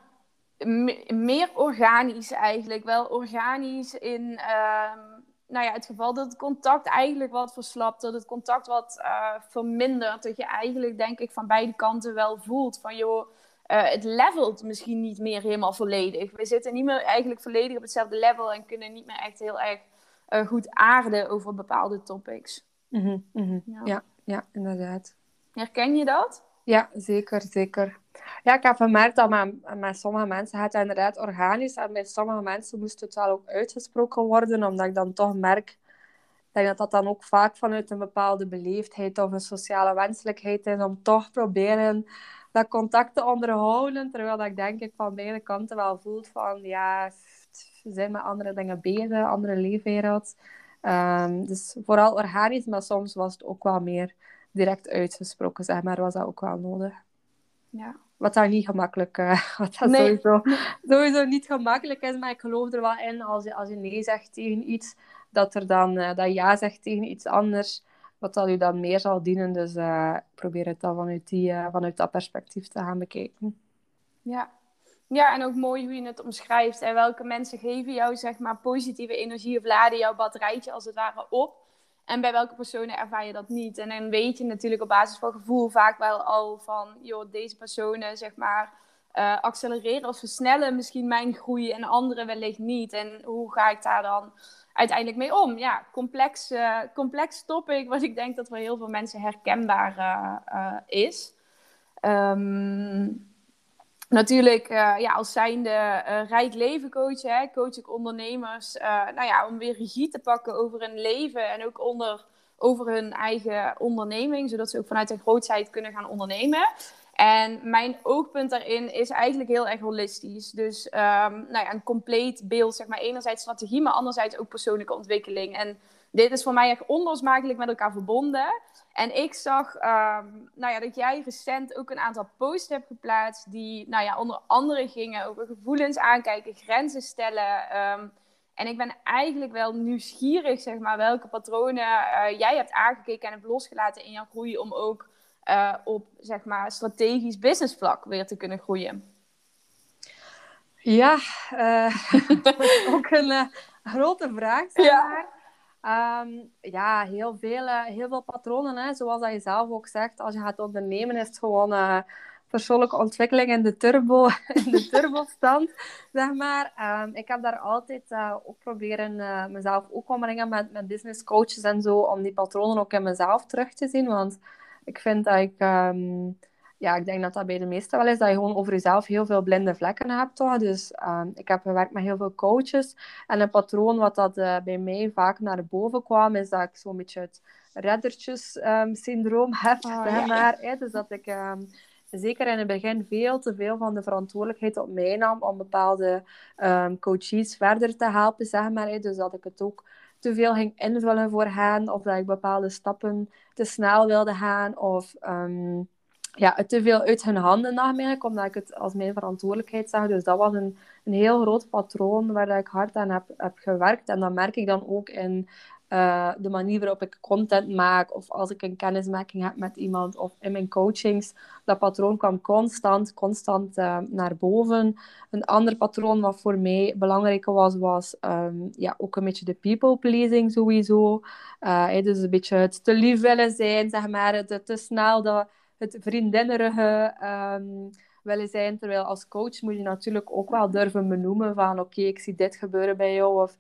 meer organisch eigenlijk. Wel organisch in um, nou ja, het geval dat het contact eigenlijk wat verslapt. Dat het contact wat uh, vermindert. Dat je eigenlijk denk ik van beide kanten wel voelt van joh... Uh, het levelt misschien niet meer helemaal volledig. We zitten niet meer eigenlijk volledig op hetzelfde level en kunnen niet meer echt heel erg uh, goed aarden over bepaalde topics. Mm -hmm, ja. ja ja, inderdaad. Herken je dat? Ja, zeker, zeker. Ja, ik heb gemerkt dat met, met sommige mensen het inderdaad organisch en bij sommige mensen moest het wel ook uitgesproken worden, omdat ik dan toch merk, dat dat dan ook vaak vanuit een bepaalde beleefdheid of een sociale wenselijkheid is om toch proberen dat contact te onderhouden. Terwijl dat ik denk ik van beide kanten wel voelt van ja, zijn met andere dingen bezig, andere leefwereld. Um, dus vooral organisch, maar soms was het ook wel meer direct uitgesproken, zeg maar, was dat ook wel nodig. Ja. Wat dan niet gemakkelijk, uh, wat dat sowieso, sowieso niet gemakkelijk is, maar ik geloof er wel in als je, als je nee zegt tegen iets, dat er dan uh, dat ja zegt tegen iets anders, wat dat u dan meer zal dienen. Dus uh, probeer het dan vanuit, die, vanuit dat perspectief te gaan bekijken. Ja. ja, en ook mooi hoe je het omschrijft. En welke mensen geven jou zeg maar, positieve energie of laden jouw batterijtje als het ware op. En bij welke personen ervaar je dat niet? En dan weet je natuurlijk op basis van gevoel vaak wel al van, joh, deze personen zeg maar uh, accelereren of versnellen misschien mijn groei en andere wellicht niet. En hoe ga ik daar dan uiteindelijk mee om? Ja, complex, uh, complex topic, wat ik denk dat voor heel veel mensen herkenbaar uh, is. Um, natuurlijk, uh, ja, als zijnde uh, rijk leven coach, hè, coach ik ondernemers, uh, nou ja, om weer regie te pakken over hun leven en ook onder, over hun eigen onderneming, zodat ze ook vanuit hun grootheid kunnen gaan ondernemen. En mijn oogpunt daarin is eigenlijk heel erg holistisch. Dus um, nou ja, een compleet beeld, zeg maar, enerzijds strategie, maar anderzijds ook persoonlijke ontwikkeling. En dit is voor mij echt onlosmakelijk met elkaar verbonden. En ik zag um, nou ja, dat jij recent ook een aantal posts hebt geplaatst die nou ja, onder andere gingen over gevoelens aankijken, grenzen stellen. Um, en ik ben eigenlijk wel nieuwsgierig, zeg maar, welke patronen uh, jij hebt aangekeken en hebt losgelaten in jouw groei om ook uh, op, zeg maar, strategisch businessvlak weer te kunnen groeien. Ja, uh, ook een grote vraag. Zeg maar. Ja. Um, ja, heel veel, uh, heel veel patronen. Hè. Zoals dat je zelf ook zegt, als je gaat ondernemen, is het gewoon uh, persoonlijke ontwikkeling in de turbo, in de turbostand, zeg maar. Um, ik heb daar altijd uh, ook proberen mezelf ook omringen met, met business coaches en zo, om die patronen ook in mezelf terug te zien. Want ik vind dat ik... Um, ja, ik denk dat dat bij de meesten wel is, dat je gewoon over jezelf heel veel blinde vlekken hebt. Toch? Dus um, ik heb gewerkt met heel veel coaches. En een patroon wat dat uh, bij mij vaak naar boven kwam, is dat ik zo'n beetje het reddertjes-syndroom um, heb. Oh, zeg maar, ja. Dus dat ik... Um, zeker in het begin veel te veel van de verantwoordelijkheid op mij nam om bepaalde um, coaches verder te helpen, zeg maar. Dus dat ik het ook te veel ging invullen voor hen, of dat ik bepaalde stappen te snel wilde gaan, of um, ja, te veel uit hun handen nam omdat ik het als mijn verantwoordelijkheid zag. Dus dat was een, een heel groot patroon waar ik hard aan heb, heb gewerkt. En dat merk ik dan ook in uh, de manier waarop ik content maak, of als ik een kennismaking heb met iemand, of in mijn coachings. Dat patroon kwam constant, constant uh, naar boven. Een ander patroon wat voor mij belangrijker was, was um, ja, ook een beetje de people pleasing sowieso. Uh, dus een beetje het te lief willen zijn, zeg maar, het te snel dat het vriendinnerige um, willen zijn. Terwijl als coach moet je natuurlijk ook wel durven benoemen van oké, ik zie dit gebeuren bij jou. Of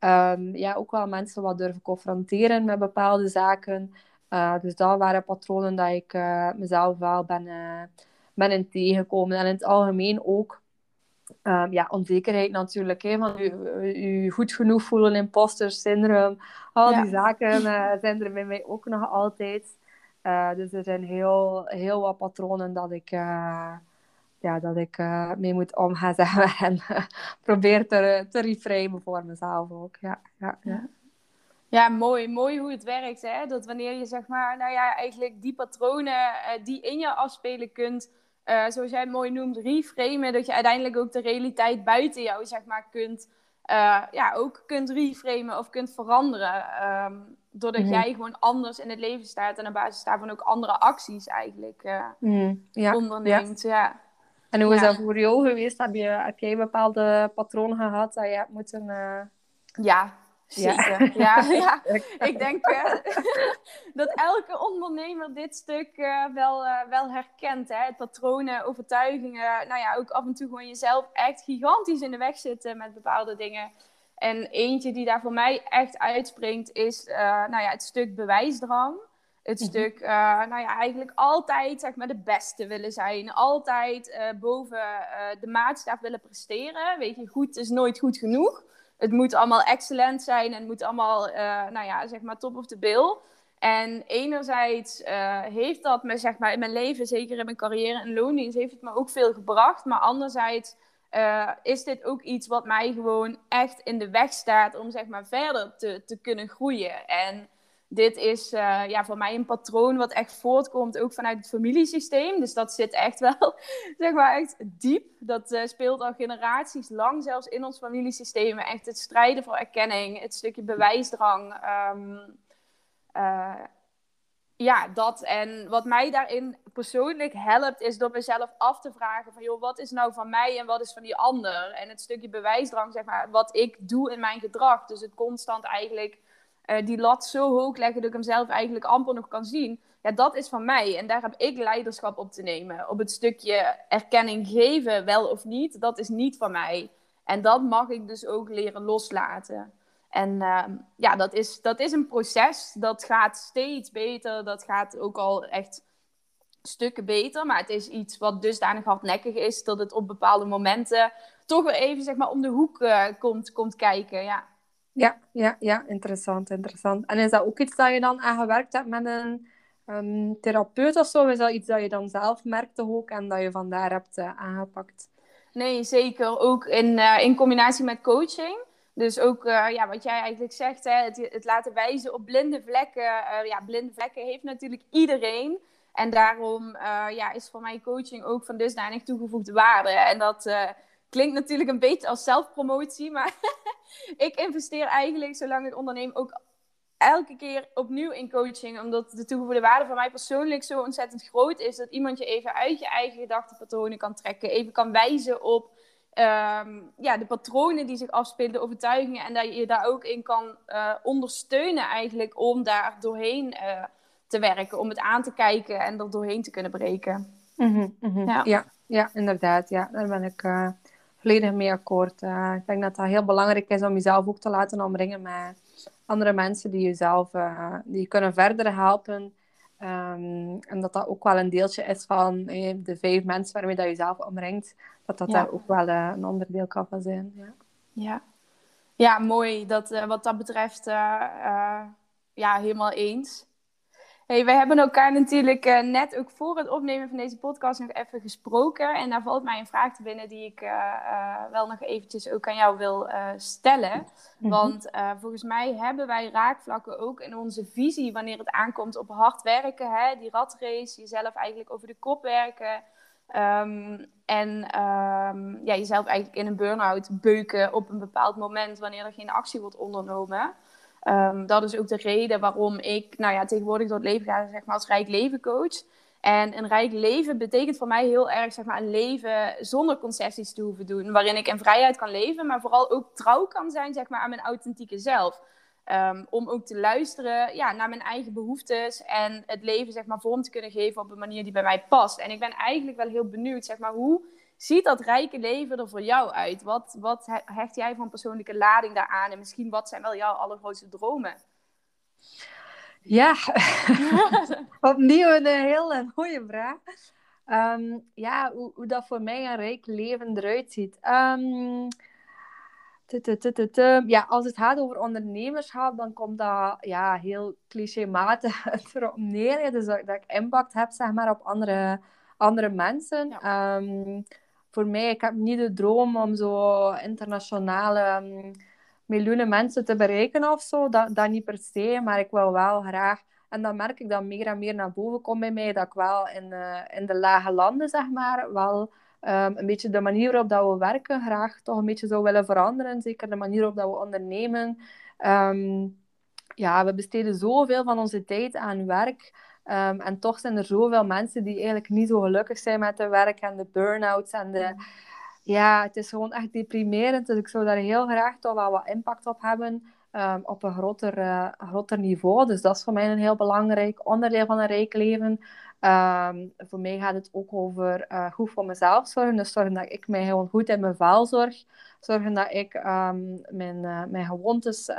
um, ja, ook wel mensen wat durven confronteren met bepaalde zaken. Uh, dus dat waren patronen dat ik uh, mezelf wel ben, uh, ben in tegengekomen. En in het algemeen ook um, ja, onzekerheid natuurlijk. Hè, van je, goed genoeg voelen, imposter syndroom. Al die zaken zijn er bij mij ook nog altijd. Uh, dus er zijn heel, heel wat patronen dat ik, uh, ja, dat ik uh, mee moet omgaan en probeer te, te reframen voor mezelf ook. Ja, ja, ja. ja, mooi. Mooi hoe het werkt. Hè? Dat wanneer je zeg maar, nou ja, eigenlijk die patronen die in je afspelen kunt, zoals jij het mooi noemt, reframen, dat je uiteindelijk ook de realiteit buiten jou zeg maar kunt, ja, ook kunt reframen of kunt veranderen. Um, doordat mhm. jij gewoon anders in het leven staat en op basis daarvan ook andere acties eigenlijk uh, mm, ja. onderneemt. Ja. En hoe is dat voor jou geweest? Heb, je, heb jij bepaalde patronen gehad dat je hebt moeten... Uh... Ja, zeker. Ja, ja, Ik denk uh, dat elke ondernemer dit stuk wel, wel herkent. Hè? Het patronen, overtuigingen. Nou ja, ook af en toe gewoon jezelf echt gigantisch in de weg zitten met bepaalde dingen. En eentje die daar voor mij echt uitspringt is nou ja, het stuk bewijsdrang. Het mhm. stuk, nou ja, eigenlijk altijd zeg maar de beste willen zijn. Altijd boven de maatstaf willen presteren. Weet je, goed is nooit goed genoeg. Het moet allemaal excellent zijn en moet allemaal, nou ja, zeg maar top of the bill. En enerzijds uh, heeft dat me, zeg maar, in mijn leven, zeker in mijn carrière en loondienst, heeft het me ook veel gebracht. Maar anderzijds uh, is dit ook iets wat mij gewoon echt in de weg staat om, zeg maar, verder te, te kunnen groeien. En dit is uh, ja, voor mij een patroon wat echt voortkomt ook vanuit het familiesysteem. Dus dat zit echt wel, zeg maar, echt diep. Dat uh, speelt al generaties lang zelfs in ons familiesysteem. Echt het strijden voor erkenning, het stukje bewijsdrang. Um, uh, ja, dat. En wat mij daarin persoonlijk helpt, is door mezelf af te vragen van, joh, wat is nou van mij en wat is van die ander? En het stukje bewijsdrang, zeg maar, wat ik doe in mijn gedrag. Dus het constant eigenlijk uh, die lat zo hoog leggen dat ik hem zelf eigenlijk amper nog kan zien. Ja, dat is van mij. En daar heb ik leiderschap op te nemen. Op het stukje erkenning geven, wel of niet, dat is niet van mij. En dat mag ik dus ook leren loslaten. En uh, ja, dat is, dat is een proces. Dat gaat steeds beter. Dat gaat ook al echt stukken beter. Maar het is iets wat dusdanig hardnekkig is dat het op bepaalde momenten toch weer even zeg maar, om de hoek uh, komt, komt kijken. Ja. Ja, ja, ja, interessant, interessant. En is dat ook iets dat je dan aan gewerkt hebt met een um, therapeut of zo? Is dat iets dat je dan zelf merkte ook en dat je vandaar hebt uh, aangepakt? Nee, zeker. Ook in, uh, in combinatie met coaching. Dus ook uh, ja, wat jij eigenlijk zegt, hè, het, het laten wijzen op blinde vlekken. ja, blinde vlekken heeft natuurlijk iedereen. En daarom ja, is voor mij coaching ook van dusdanig toegevoegde waarde. En dat klinkt natuurlijk een beetje als zelfpromotie, maar ik investeer eigenlijk, zolang ik onderneem, ook elke keer opnieuw in coaching. Omdat de toegevoegde waarde voor mij persoonlijk zo ontzettend groot is. Dat iemand je even uit je eigen gedachtenpatronen kan trekken. Even kan wijzen op um, ja, de patronen die zich afspelen, de overtuigingen. En dat je je daar ook in kan uh, ondersteunen eigenlijk om daar doorheen uh, te werken. Om het aan te kijken en er doorheen te kunnen breken. Mm -hmm, ja. ja. Ja, inderdaad. Ja, daar ben ik... Uh volledig mee akkoord. Uh, ik denk dat dat heel belangrijk is om jezelf ook te laten omringen met andere mensen die jezelf uh, die je kunnen verder helpen. Um, en dat dat ook wel een deeltje is van eh, de vijf mensen waarmee dat je zelf omringt. Dat dat ja. daar ook wel uh, een onderdeel kan van zijn. Ja, ja. ja mooi. Dat, wat dat betreft, ja, helemaal eens. Hey, wij hebben elkaar natuurlijk uh, net ook voor het opnemen van deze podcast nog even gesproken. En daar valt mij een vraag te binnen die ik uh, uh, wel nog eventjes ook aan jou wil stellen. Mm-hmm. Want volgens mij hebben wij raakvlakken ook in onze visie wanneer het aankomt op hard werken. Hè? Die ratrace, jezelf eigenlijk over de kop werken. Um, en um, ja, jezelf eigenlijk in een burn-out beuken op een bepaald moment wanneer er geen actie wordt ondernomen. Um, dat is ook de reden waarom ik nou ja, tegenwoordig door het leven ga zeg maar, als rijk leven coach. En een rijk leven betekent voor mij heel erg zeg maar, een leven zonder concessies te hoeven doen. Waarin ik in vrijheid kan leven, maar vooral ook trouw kan zijn zeg maar, aan mijn authentieke zelf. Um, om ook te luisteren ja, naar mijn eigen behoeftes en het leven zeg maar, vorm te kunnen geven op een manier die bij mij past. En ik ben eigenlijk wel heel benieuwd, zeg maar, hoe ziet dat rijke leven er voor jou uit? Wat, wat hecht jij van persoonlijke lading daaraan? En misschien wat zijn wel jouw allergrootste dromen? Ja, opnieuw een hele mooie vraag. Um, ja, hoe, hoe, dat voor mij een rijk leven eruit ziet. Um, ja, als het gaat over ondernemerschap, dan komt dat ja, heel clichématig erop neer. Dus dat, dat, ik impact heb zeg maar, op andere, andere mensen. Ja. Um, voor mij, ik heb niet de droom om zo internationale um, miljoenen mensen te bereiken of zo. Dat, dat niet per se, maar ik wil wel graag. En dan merk ik dat meer en meer naar boven komt bij mij, dat ik wel in, uh, in de lage landen, zeg maar, wel um, een beetje de manier waarop dat we werken graag toch een beetje zou willen veranderen. Zeker de manier waarop dat we ondernemen. Um, ja, we besteden zoveel van onze tijd aan werk. Um, en toch zijn er zoveel mensen die eigenlijk niet zo gelukkig zijn met hun werk en de burn-outs en de... Ja, het is gewoon echt deprimerend. Dus ik zou daar heel graag toch wel wat impact op hebben um, op een groter, uh, groter niveau. Dus dat is voor mij een heel belangrijk onderdeel van een rijk leven. Um, voor mij gaat het ook over uh, goed voor mezelf zorgen. Dus zorgen dat ik mij gewoon goed in mijn vel zorg. Zorgen dat ik mijn, uh, mijn gewoontes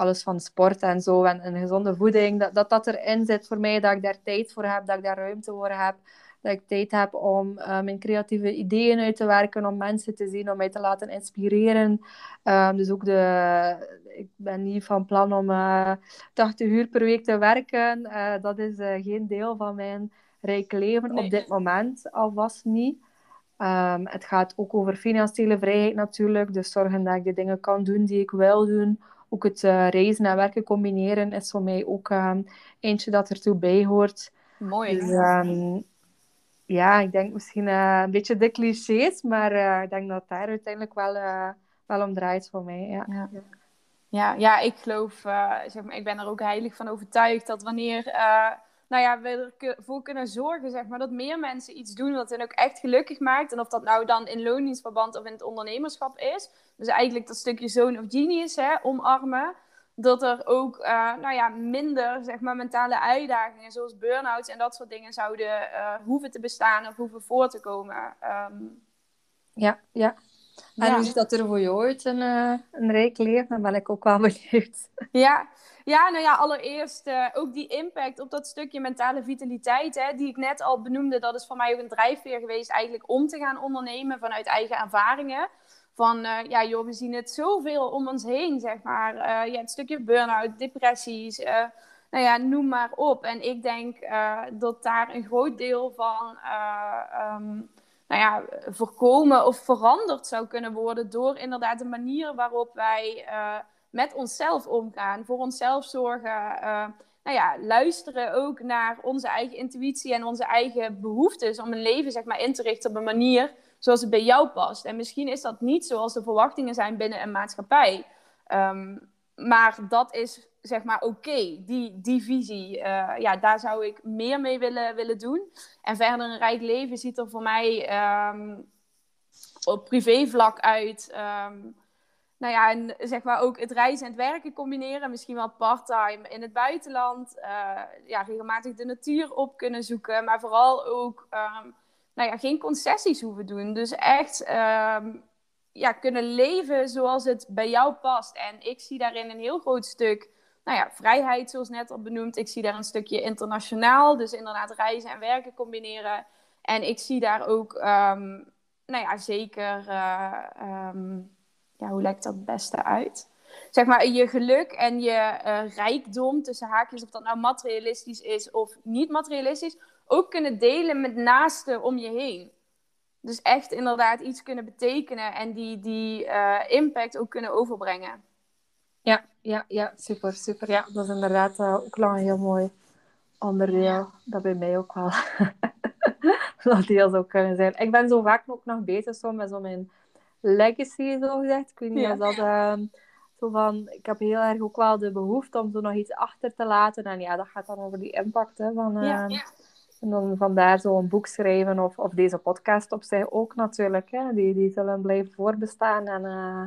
alles van sport en zo en, en gezonde voeding, dat, dat dat erin zit voor mij, dat ik daar tijd voor heb, dat ik daar ruimte voor heb. Dat ik tijd heb om uh, mijn creatieve ideeën uit te werken, om mensen te zien, om mij te laten inspireren. Um, dus ook de... Ik ben niet van plan om uh, 80 uur per week te werken. Uh, dat is geen deel van mijn rijk leven op dit moment, alvast niet. Um, het gaat ook over financiële vrijheid natuurlijk. Dus zorgen dat ik de dingen kan doen die ik wil doen. Ook het uh, reizen en werken combineren is voor mij ook um, eentje dat ertoe bij hoort. Mooi. Dus, um, ja, ik denk misschien uh, een beetje de clichés, maar uh, ik denk dat daar uiteindelijk wel, wel om draait voor mij. Ja. ja. Ja, ja, ik geloof, zeg maar, ik ben er ook heilig van overtuigd dat wanneer nou ja, we ervoor kunnen zorgen zeg maar, dat meer mensen iets doen wat hen ook echt gelukkig maakt. En of dat nou dan in loondienstverband of in het ondernemerschap is. Dus eigenlijk dat stukje zone of genius hè, omarmen. Dat er ook uh, nou ja, minder zeg maar, mentale uitdagingen zoals burn-outs en dat soort dingen zouden uh, hoeven te bestaan of hoeven voor te komen. Um, ja, ja. En ja. hoe ziet dat er voor jou uit, een, uh, een rijk leven? Dan ben ik ook wel benieuwd. Ja, ja, nou ja, allereerst uh, ook die impact op dat stukje mentale vitaliteit, hè, die ik net al benoemde. Dat is voor mij ook een drijfveer geweest eigenlijk om te gaan ondernemen vanuit eigen ervaringen. Van, uh, ja joh, we zien het zoveel om ons heen, zeg maar. Uh, ja, het stukje burn-out, depressies, nou ja, noem maar op. En ik denk dat daar een groot deel van... Um, nou ja, voorkomen of veranderd zou kunnen worden door inderdaad de manier waarop wij met onszelf omgaan, voor onszelf zorgen. Uh, nou ja, luisteren ook naar onze eigen intuïtie en onze eigen behoeftes om een leven zeg maar, in te richten op een manier zoals het bij jou past. En misschien is dat niet zoals de verwachtingen zijn binnen een maatschappij. Um, maar dat is zeg maar oké, die, die visie. Uh, ja, daar zou ik meer mee willen, willen doen. En verder een rijk leven ziet er voor mij um, op privévlak uit. Um, nou ja, en zeg maar ook het reizen en het werken combineren. Misschien wel part-time in het buitenland. Uh, ja, regelmatig de natuur op kunnen zoeken. Maar vooral ook um, nou ja, geen concessies hoeven doen. Dus echt um, ja, kunnen leven zoals het bij jou past. En ik zie daarin een heel groot stuk nou ja, vrijheid, zoals net al benoemd. Ik zie daar een stukje internationaal. Dus inderdaad reizen en werken combineren. En ik zie daar ook, um, nou ja, zeker... Uh, ja, hoe lijkt dat het beste uit? Zeg maar, je geluk en je uh, rijkdom, tussen haakjes, of dat nou materialistisch is of niet materialistisch, ook kunnen delen met naasten om je heen. Dus echt inderdaad iets kunnen betekenen en die, die uh, impact ook kunnen overbrengen. Ja, ja, ja, super, super. Ja, dat is inderdaad uh, ook lang een heel mooi onderdeel. Dat bij mij ook wel. dat heel zou kunnen zijn. Ik ben zo vaak ook nog bezig zo met zo mijn legacy, zo gezegd. Ik weet niet of dat... Uh, zo van, ik heb heel erg ook wel de behoefte om zo nog iets achter te laten. En ja, dat gaat dan over die impact hè, van... Uh, ja, ja. En dan vandaar zo een boek schrijven of, of deze podcast op zich ook natuurlijk. Hè. Die, die zullen blijven voorbestaan. En uh,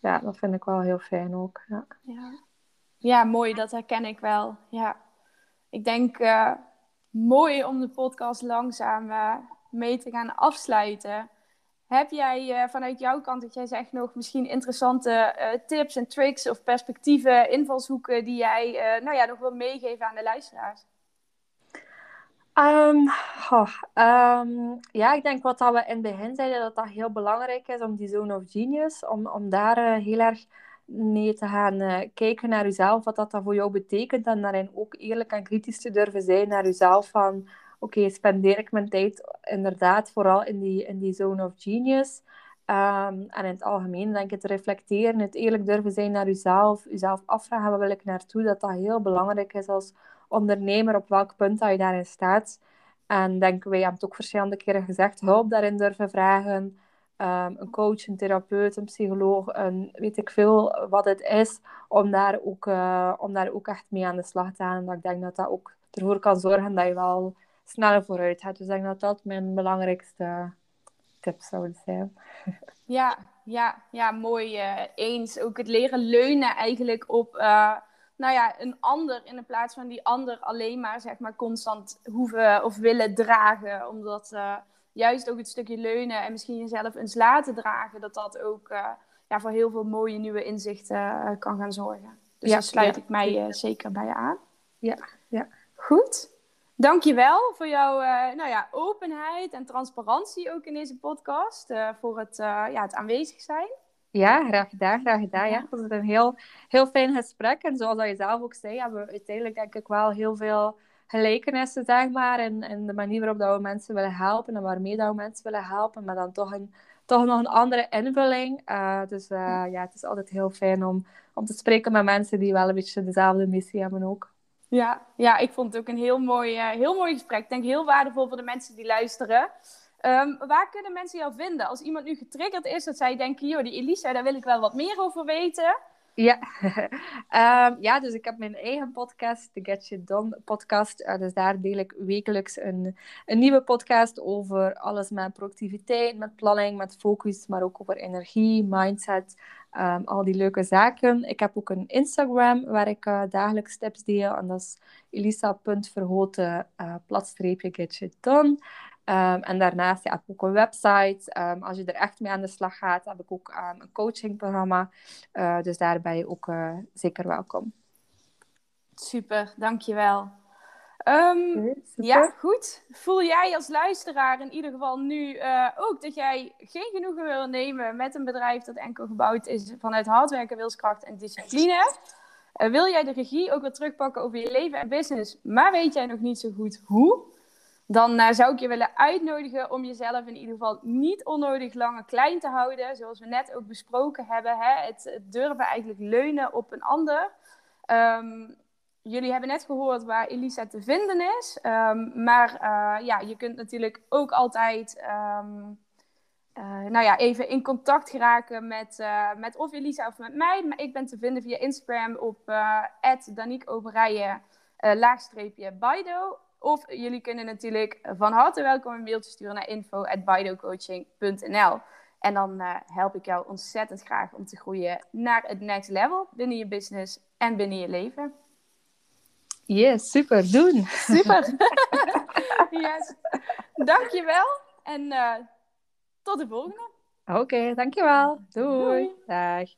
ja, dat vind ik wel heel fijn ook. Ja, ja. ja mooi. Dat herken ik wel. Ja. Ik denk uh, mooi om de podcast langzaam uh, mee te gaan afsluiten. Heb jij uh, vanuit jouw kant, dat jij zegt nog misschien interessante uh, tips en tricks of perspectieven, invalshoeken die jij uh, nou ja, nog wil meegeven aan de luisteraars? Oh, um, ja, ik denk wat dat we in het begin zeiden, dat dat heel belangrijk is om die zone of genius, om, om daar heel erg mee te gaan kijken naar jezelf, wat dat, dat voor jou betekent en daarin ook eerlijk en kritisch te durven zijn naar jezelf van oké, spendeer ik mijn tijd inderdaad vooral in die, in die zone of genius. Um, en in het algemeen denk ik te reflecteren, het eerlijk durven zijn naar jezelf, jezelf afvragen waar wil ik naartoe, dat dat heel belangrijk is als ondernemer, op welk punt dat je daarin staat. En denk, wij hebben het ook verschillende keren gezegd, hulp daarin durven vragen. Um, een coach, een therapeut, een psycholoog, een, weet ik veel wat het is, om daar, ook, uh, om daar ook echt mee aan de slag te gaan. Dat ik denk dat dat ook ervoor kan zorgen dat je wel sneller vooruit gaat. Dus ik denk dat dat mijn belangrijkste tip zou zijn. Ja, ja, ja mooi uh, eens. Ook het leren leunen eigenlijk op uh, nou ja, een ander in plaats van die ander alleen maar, zeg maar constant hoeven of willen dragen. Omdat uh, juist ook het stukje leunen en misschien jezelf eens laten dragen, dat dat ook ja, voor heel veel mooie nieuwe inzichten kan gaan zorgen. Dus ja, daar sluit ja, ik mij zeker bij aan. Ja, ja. Goed. Dankjewel voor jouw uh, nou ja, openheid en transparantie ook in deze podcast. Uh, voor het, uh, ja, het aanwezig zijn. Ja, graag gedaan, graag gedaan. Ja. Het was een heel, heel fijn gesprek. En zoals je zelf ook zei, hebben we uiteindelijk denk ik wel heel veel gelijkenissen, zeg maar. En, en de manier waarop dat we mensen willen helpen en waarmee dat we mensen willen helpen. Maar dan toch, een, toch nog een andere invulling. dus ja, het is altijd heel fijn om, om te spreken met mensen die wel een beetje dezelfde missie hebben ook. Ja, ja, ik vond het ook een heel mooi, uh, heel mooi gesprek. Ik denk heel waardevol voor de mensen die luisteren. Um, waar kunnen mensen jou vinden? Als iemand nu getriggerd is, dat zij denken, joh, die Elisa, daar wil ik wel wat meer over weten. Ja. um, ja, dus ik heb mijn eigen podcast, de Get You Done podcast. Uh, dus daar deel ik wekelijks een, een nieuwe podcast over alles met productiviteit, met planning, met focus, maar ook over energie, mindset, Um, al die leuke zaken. Ik heb ook een Instagram waar ik uh, dagelijks tips deel. En dat is elisa.verhoten uh, platstreepje Um, en daarnaast ja, heb ik ook een website. Um, als je er echt mee aan de slag gaat, heb ik ook een coachingprogramma. Uh, dus daar ben je ook zeker welkom. Super, dankjewel. Um, ja, goed. Voel jij als luisteraar in ieder geval nu uh, ook dat jij geen genoegen wil nemen met een bedrijf dat enkel gebouwd is vanuit hardwerken, wilskracht en discipline? Wil jij de regie ook weer terugpakken over je leven en business, maar weet jij nog niet zo goed hoe? Dan uh, zou ik je willen uitnodigen om jezelf in ieder geval niet onnodig lang klein te houden. Zoals we net ook besproken hebben. Hè? Het, durven eigenlijk leunen op een ander. Um, jullie hebben net gehoord waar Elisa te vinden is. Um, maar uh, ja, je kunt natuurlijk ook altijd um, uh, nou ja, even in contact geraken met, met of Elisa of met mij. Maar ik ben te vinden via Instagram op uh, @danique laagstreepje Baido. Of jullie kunnen natuurlijk van harte welkom een mailtje sturen naar info@baidocoaching.nl. En dan help ik jou ontzettend graag om te groeien naar het next level binnen je business en binnen je leven. Yes, super. Doen. Super. yes. Dankjewel. En uh, tot de volgende. Oké, okay, dankjewel. Doei. Doei. Dag.